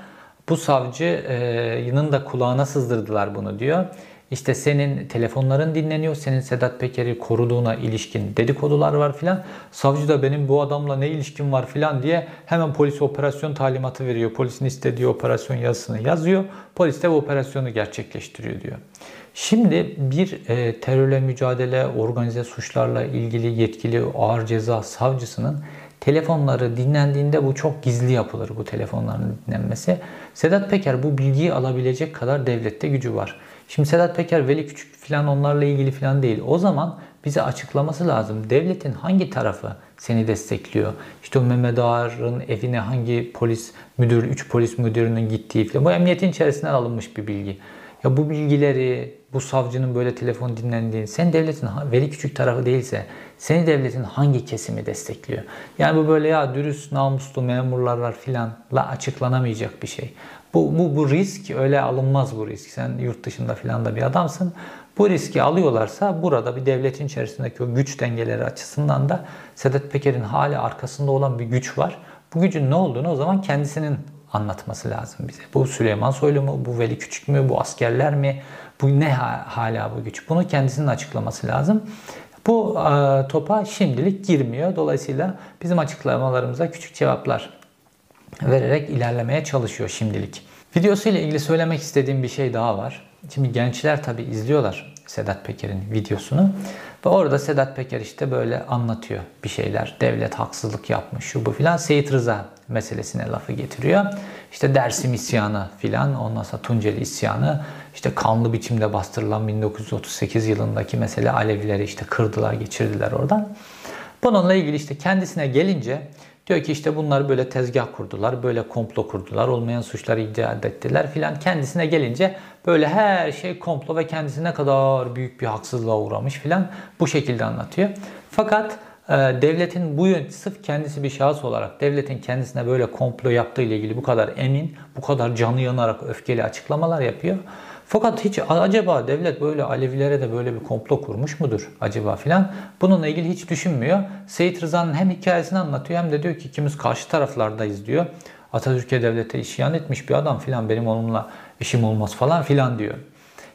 Bu savcının da kulağına sızdırdılar bunu diyor. İşte senin telefonların dinleniyor, senin Sedat Peker'i koruduğuna ilişkin dedikodular var filan. Savcı da benim bu adamla ne ilişkim var filan diye hemen polise operasyon talimatı veriyor. Polisin istediği operasyon yazısını yazıyor. Polis de bu operasyonu gerçekleştiriyor diyor. Şimdi bir e, terörle mücadele, organize suçlarla ilgili yetkili ağır ceza savcısının telefonları dinlendiğinde bu çok gizli yapılır bu telefonların dinlenmesi. Sedat Peker bu bilgiyi alabilecek kadar devlette gücü var. Şimdi Sedat Peker, Veli Küçük filan onlarla ilgili filan değil. O zaman bize açıklaması lazım. Devletin hangi tarafı seni destekliyor? İşte o Mehmet Ağar'ın evine hangi polis müdür, 3 polis müdürünün gittiği filan. Bu emniyetin içerisinden alınmış bir bilgi. Ya bu bilgileri, bu savcının böyle telefon dinlendiğini, sen devletin veli küçük tarafı değilse seni devletin hangi kesimi destekliyor? Yani bu böyle ya dürüst, namuslu memurlar var filanla açıklanamayacak bir şey. Bu, bu, bu risk öyle alınmaz bu risk. Sen yurt dışında filan da bir adamsın. Bu riski alıyorlarsa burada bir devletin içerisindeki o güç dengeleri açısından da Sedat Peker'in hali arkasında olan bir güç var. Bu gücün ne olduğunu o zaman kendisinin anlatması lazım bize. Bu Süleyman Soylu mu, bu Veli Küçük mü, bu askerler mi, bu ne hala bu güç? Bunu kendisinin açıklaması lazım. Bu e, topa şimdilik girmiyor. Dolayısıyla bizim açıklamalarımıza küçük cevaplar vererek ilerlemeye çalışıyor şimdilik. Videosuyla ilgili söylemek istediğim bir şey daha var. Şimdi gençler tabi izliyorlar Sedat Peker'in videosunu. Ve orada Sedat Peker işte böyle anlatıyor bir şeyler. Devlet haksızlık yapmış şu bu filan. Seyit Rıza meselesine lafı getiriyor. İşte Dersim isyanı filan ondan sonra Tunceli isyanı işte kanlı biçimde bastırılan 1938 yılındaki mesele Alevileri işte kırdılar geçirdiler oradan. Bununla ilgili işte kendisine gelince diyor ki işte bunlar böyle tezgah kurdular, böyle komplo kurdular, olmayan suçları icat ettiler filan. Kendisine gelince böyle her şey komplo ve kendisi ne kadar büyük bir haksızlığa uğramış filan bu şekilde anlatıyor. Fakat e, devletin bu yön sırf kendisi bir şahıs olarak devletin kendisine böyle komplo yaptığı ile ilgili bu kadar emin, bu kadar canı yanarak öfkeli açıklamalar yapıyor. Fakat hiç acaba devlet böyle Alevilere de böyle bir komplo kurmuş mudur acaba filan bununla ilgili hiç düşünmüyor. Seyit Rıza'nın hem hikayesini anlatıyor hem de diyor ki ikimiz karşı taraflardayız diyor. Atatürk'e devlete isyan etmiş bir adam filan benim onunla işim olmaz falan filan diyor.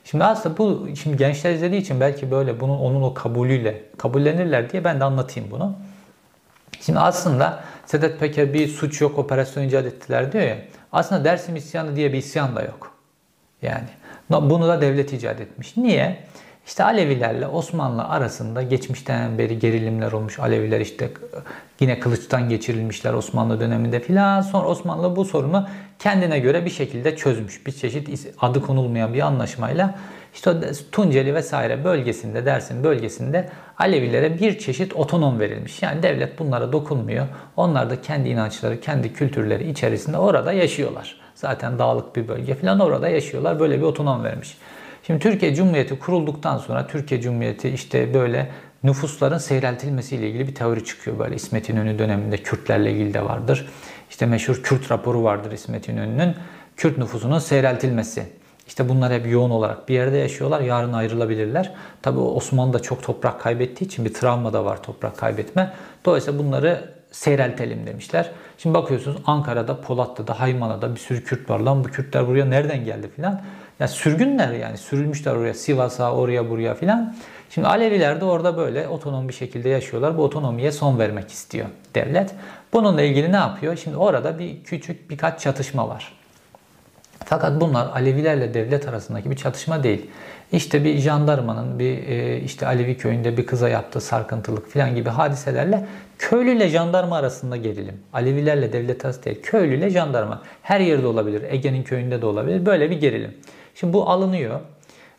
Şimdi aslında bu şimdi gençler izlediği için belki böyle bunun onun o kabulüyle kabullenirler diye ben de anlatayım bunu. Şimdi aslında Sedat Peker bir suç yok operasyon icat ettiler diyor ya. Aslında Dersim isyanı diye bir isyan da yok. Yani bunu da devlet icat etmiş. Niye? İşte Alevilerle Osmanlı arasında geçmişten beri gerilimler olmuş. Aleviler işte yine kılıçtan geçirilmişler Osmanlı döneminde filan. Sonra Osmanlı bu sorunu kendine göre bir şekilde çözmüş. Bir çeşit adı konulmayan bir anlaşmayla işte Tunceli vesaire bölgesinde Dersim bölgesinde Alevilere bir çeşit otonom verilmiş. Yani devlet bunlara dokunmuyor. Onlar da kendi inançları, kendi kültürleri içerisinde orada yaşıyorlar. Zaten dağlık bir bölge falan orada yaşıyorlar. Böyle bir otonom vermiş. Şimdi Türkiye Cumhuriyeti kurulduktan sonra Türkiye Cumhuriyeti işte böyle nüfusların seyreltilmesiyle ilgili bir teori çıkıyor. Böyle İsmet İnönü döneminde Kürtlerle ilgili de vardır. İşte meşhur Kürt raporu vardır İsmet İnönü'nün. Kürt nüfusunun seyreltilmesi. İşte bunlar hep yoğun olarak bir yerde yaşıyorlar. Yarın ayrılabilirler. Tabi Osmanlı da çok toprak kaybettiği için bir travma da var toprak kaybetme. Dolayısıyla bunları seyreltelim demişler. Şimdi bakıyorsunuz Ankara'da, Polatlı'da, Haymana'da bir sürü Kürt var. Lan bu Kürtler buraya nereden geldi filan. Ya sürgünler yani sürülmüşler oraya Sivas'a, oraya buraya filan. Şimdi Aleviler de orada böyle otonom bir şekilde yaşıyorlar. Bu otonomiye son vermek istiyor devlet. Bununla ilgili ne yapıyor? Şimdi orada bir küçük birkaç çatışma var. Fakat bunlar Alevilerle devlet arasındaki bir çatışma değil. İşte bir jandarmanın bir e, işte Alevi köyünde bir kıza yaptığı sarkıntılık falan gibi hadiselerle köylüyle jandarma arasında gerilim. Alevilerle devlet arası değil, köylüyle jandarma. Her yerde olabilir, Ege'nin köyünde de olabilir. Böyle bir gerilim. Şimdi bu alınıyor.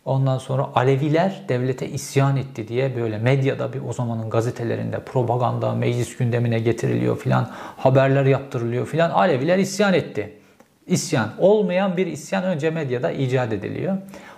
Ondan sonra Aleviler devlete isyan etti diye böyle medyada bir o zamanın gazetelerinde propaganda, meclis gündemine getiriliyor filan, haberler yaptırılıyor filan. Aleviler isyan etti. İsyan. Olmayan bir isyan önce medyada icat ediliyor.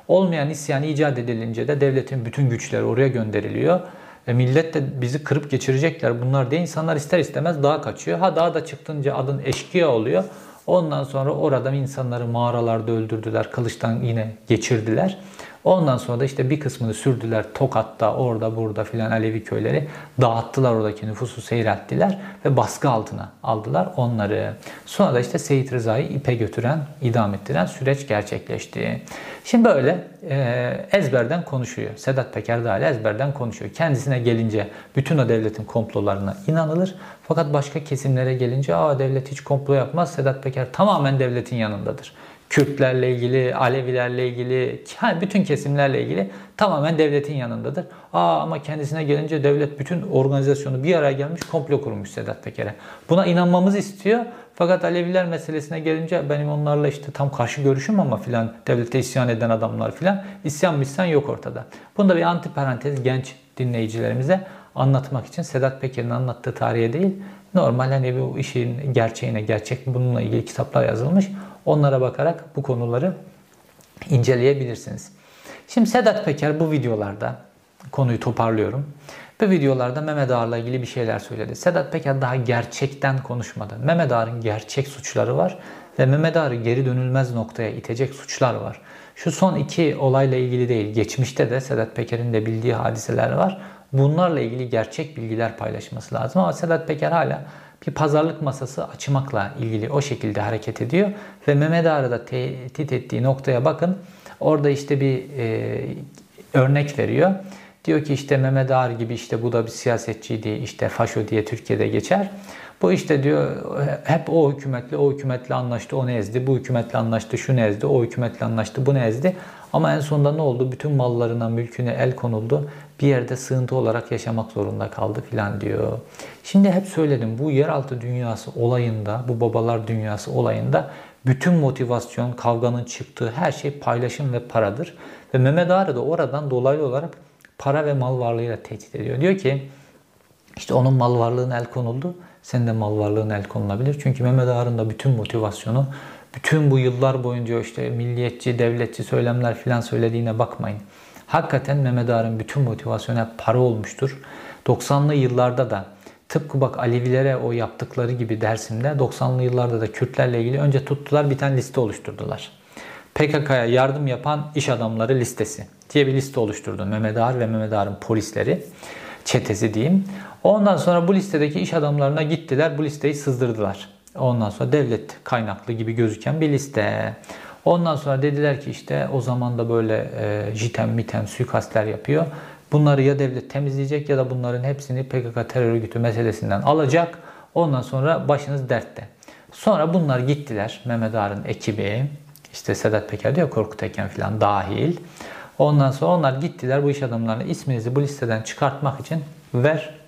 Olmayan isyan icat edilince de devletin bütün güçleri oraya gönderiliyor. E millet de bizi kırıp geçirecekler bunlar diye insanlar ister istemez dağa kaçıyor. Ha dağa da çıktınca adın eşkıya oluyor. Ondan sonra oradan insanları mağaralarda öldürdüler. Kılıçtan yine geçirdiler. Ondan sonra da işte bir kısmını sürdüler Tokat'ta, orada, burada filan Alevi köyleri dağıttılar oradaki nüfusu seyrelttiler ve baskı altına aldılar onları. Sonra da işte Seyit Rıza'yı ipe götüren, idam ettiren süreç gerçekleşti. Şimdi böyle e, ezberden konuşuyor. Sedat Peker dahil ezberden konuşuyor. Kendisine gelince bütün o devletin komplolarına inanılır. Fakat başka kesimlere gelince aa devlet hiç komplo yapmaz. Sedat Peker tamamen devletin yanındadır. Kürtlerle ilgili, Alevilerle ilgili, bütün kesimlerle ilgili tamamen devletin yanındadır. Aa ama kendisine gelince devlet bütün organizasyonu bir araya gelmiş komplo kurmuş Sedat Peker'e. Buna inanmamız istiyor. Fakat Aleviler meselesine gelince benim onlarla işte tam karşı görüşüm ama filan devlete isyan eden adamlar filan isyan misyan yok ortada. Bunu da bir anti parantez genç dinleyicilerimize anlatmak için Sedat Peker'in anlattığı tarihe değil normal hani bu işin gerçeğine gerçek bununla ilgili kitaplar yazılmış. Onlara bakarak bu konuları inceleyebilirsiniz. Şimdi Sedat Peker bu videolarda konuyu toparlıyorum. Bu videolarda Mehmet Ağar'la ilgili bir şeyler söyledi. Sedat Peker daha gerçekten konuşmadı. Mehmet Ağar'ın gerçek suçları var ve Mehmet Ağar'ı geri dönülmez noktaya itecek suçlar var. Şu son iki olayla ilgili değil. Geçmişte de Sedat Peker'in de bildiği hadiseler var. Bunlarla ilgili gerçek bilgiler paylaşması lazım. Ama Sedat Peker hala bir pazarlık masası açmakla ilgili o şekilde hareket ediyor. Ve Mehmet Ağar'ı tehdit ettiği noktaya bakın. Orada işte bir e, örnek veriyor. Diyor ki işte Mehmet Ağar gibi işte bu da bir siyasetçiydi işte faşo diye Türkiye'de geçer. Bu işte diyor hep o hükümetle o hükümetle anlaştı o ne ezdi. Bu hükümetle anlaştı şu ne ezdi. O hükümetle anlaştı bu ne ezdi. Ama en sonunda ne oldu? Bütün mallarına, mülküne el konuldu. Bir yerde sığıntı olarak yaşamak zorunda kaldı filan diyor. Şimdi hep söyledim bu yeraltı dünyası olayında, bu babalar dünyası olayında bütün motivasyon, kavganın çıktığı her şey paylaşım ve paradır. Ve Mehmet Ağrı da oradan dolaylı olarak para ve mal varlığıyla tehdit ediyor. Diyor ki işte onun mal varlığına el konuldu. Senin de mal varlığına el konulabilir. Çünkü Mehmet Ağar'ın da bütün motivasyonu bütün bu yıllar boyunca işte milliyetçi, devletçi söylemler filan söylediğine bakmayın. Hakikaten Mehmet Ağar'ın bütün motivasyonu hep para olmuştur. 90'lı yıllarda da tıpkı bak Alevilere o yaptıkları gibi Dersim'de 90'lı yıllarda da Kürtlerle ilgili önce tuttular bir tane liste oluşturdular. PKK'ya yardım yapan iş adamları listesi diye bir liste oluşturdu. Mehmet Ağar ve Mehmet Ağar'ın polisleri çetesi diyeyim. Ondan sonra bu listedeki iş adamlarına gittiler bu listeyi sızdırdılar. Ondan sonra devlet kaynaklı gibi gözüken bir liste. Ondan sonra dediler ki işte o zaman da böyle e, jitem mitem suikastler yapıyor. Bunları ya devlet temizleyecek ya da bunların hepsini PKK terör örgütü meselesinden alacak. Ondan sonra başınız dertte. Sonra bunlar gittiler. Mehmet Ağar'ın ekibi, işte Sedat Peker diyor Korkut Eken falan dahil. Ondan sonra onlar gittiler bu iş adamlarına isminizi bu listeden çıkartmak için ver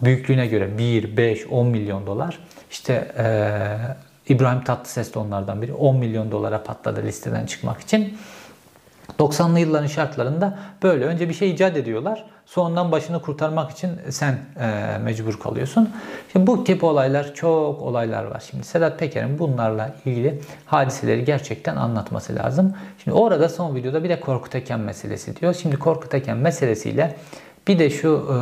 büyüklüğüne göre 1, 5, 10 milyon dolar. İşte e, İbrahim Tatlıses de onlardan biri. 10 milyon dolara patladı listeden çıkmak için. 90'lı yılların şartlarında böyle önce bir şey icat ediyorlar. Sonradan başını kurtarmak için sen e, mecbur kalıyorsun. Şimdi bu tip olaylar çok olaylar var. Şimdi Sedat Peker'in bunlarla ilgili hadiseleri gerçekten anlatması lazım. Şimdi orada son videoda bir de Korkut Eken meselesi diyor. Şimdi Korkut Eken meselesiyle bir de şu e,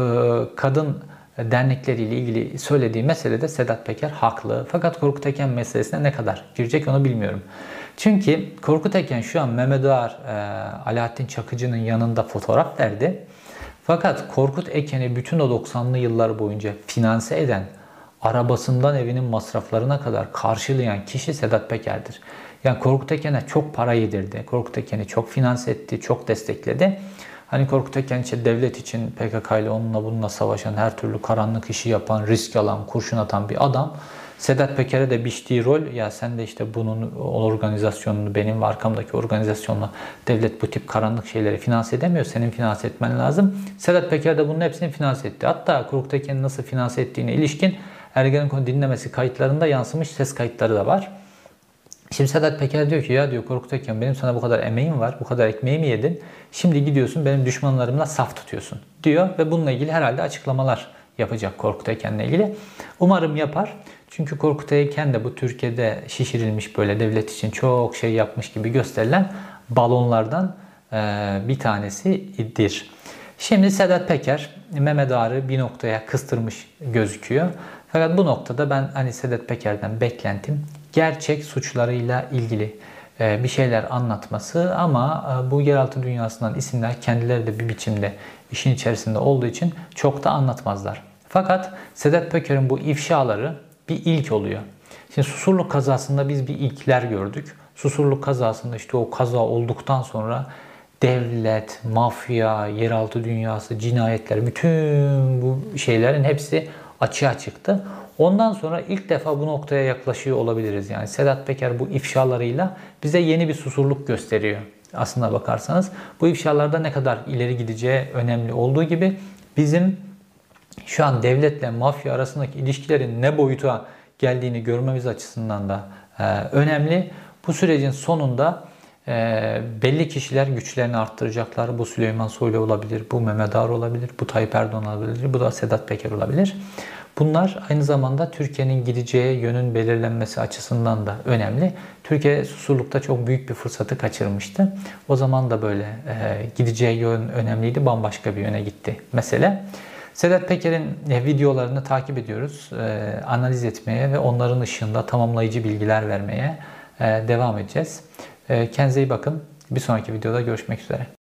kadın dernekleriyle ilgili söylediği meselede Sedat Peker haklı. Fakat Korkut Eken meselesine ne kadar girecek onu bilmiyorum. Çünkü Korkut Eken şu an Mehmet Ağar, e, Alaaddin Çakıcı'nın yanında fotoğraf verdi. Fakat Korkut Eken'i bütün o 90'lı yıllar boyunca finanse eden, arabasından evinin masraflarına kadar karşılayan kişi Sedat Peker'dir. Yani Korkut Eken'e çok para yedirdi. Korkut Eken'i çok finanse etti, çok destekledi. Hani Korkut Eken işte devlet için PKK ile onunla bununla savaşan, her türlü karanlık işi yapan, risk alan, kurşun atan bir adam. Sedat Peker'e de biçtiği rol ya sen de işte bunun organizasyonunu benim ve arkamdaki organizasyonla devlet bu tip karanlık şeyleri finanse edemiyor. Senin finanse etmen lazım. Sedat Peker de bunun hepsini finanse etti. Hatta Korkut Eken'in nasıl finanse ettiğine ilişkin Ergenekon dinlemesi kayıtlarında yansımış ses kayıtları da var. Şimdi Sedat Peker diyor ki ya diyor Korkut Eken benim sana bu kadar emeğim var, bu kadar ekmeğimi yedin. Şimdi gidiyorsun benim düşmanlarımla saf tutuyorsun diyor ve bununla ilgili herhalde açıklamalar yapacak Korkut Eken'le ilgili. Umarım yapar. Çünkü Korkut Eken de bu Türkiye'de şişirilmiş böyle devlet için çok şey yapmış gibi gösterilen balonlardan bir tanesidir. Şimdi Sedat Peker Mehmet Ağar'ı bir noktaya kıstırmış gözüküyor. Fakat bu noktada ben hani Sedat Peker'den beklentim gerçek suçlarıyla ilgili e, bir şeyler anlatması ama e, bu yeraltı dünyasından isimler kendileri de bir biçimde işin içerisinde olduğu için çok da anlatmazlar. Fakat Sedat Peker'in bu ifşaları bir ilk oluyor. Şimdi Susurluk kazasında biz bir ilkler gördük. Susurluk kazasında işte o kaza olduktan sonra devlet, mafya, yeraltı dünyası, cinayetler, bütün bu şeylerin hepsi açığa çıktı. Ondan sonra ilk defa bu noktaya yaklaşıyor olabiliriz. Yani Sedat Peker bu ifşalarıyla bize yeni bir susurluk gösteriyor. Aslına bakarsanız bu ifşalarda ne kadar ileri gideceği önemli olduğu gibi bizim şu an devletle mafya arasındaki ilişkilerin ne boyuta geldiğini görmemiz açısından da e, önemli. Bu sürecin sonunda e, belli kişiler güçlerini arttıracaklar. Bu Süleyman Soylu olabilir, bu Mehmet Ağar olabilir, bu Tayyip Erdoğan olabilir, bu da Sedat Peker olabilir. Bunlar aynı zamanda Türkiye'nin gideceği yönün belirlenmesi açısından da önemli. Türkiye susurlukta çok büyük bir fırsatı kaçırmıştı. O zaman da böyle e, gideceği yön önemliydi, bambaşka bir yöne gitti mesele. Sedat Peker'in e, videolarını takip ediyoruz, e, analiz etmeye ve onların ışığında tamamlayıcı bilgiler vermeye e, devam edeceğiz. E, kendinize iyi bakın. Bir sonraki videoda görüşmek üzere.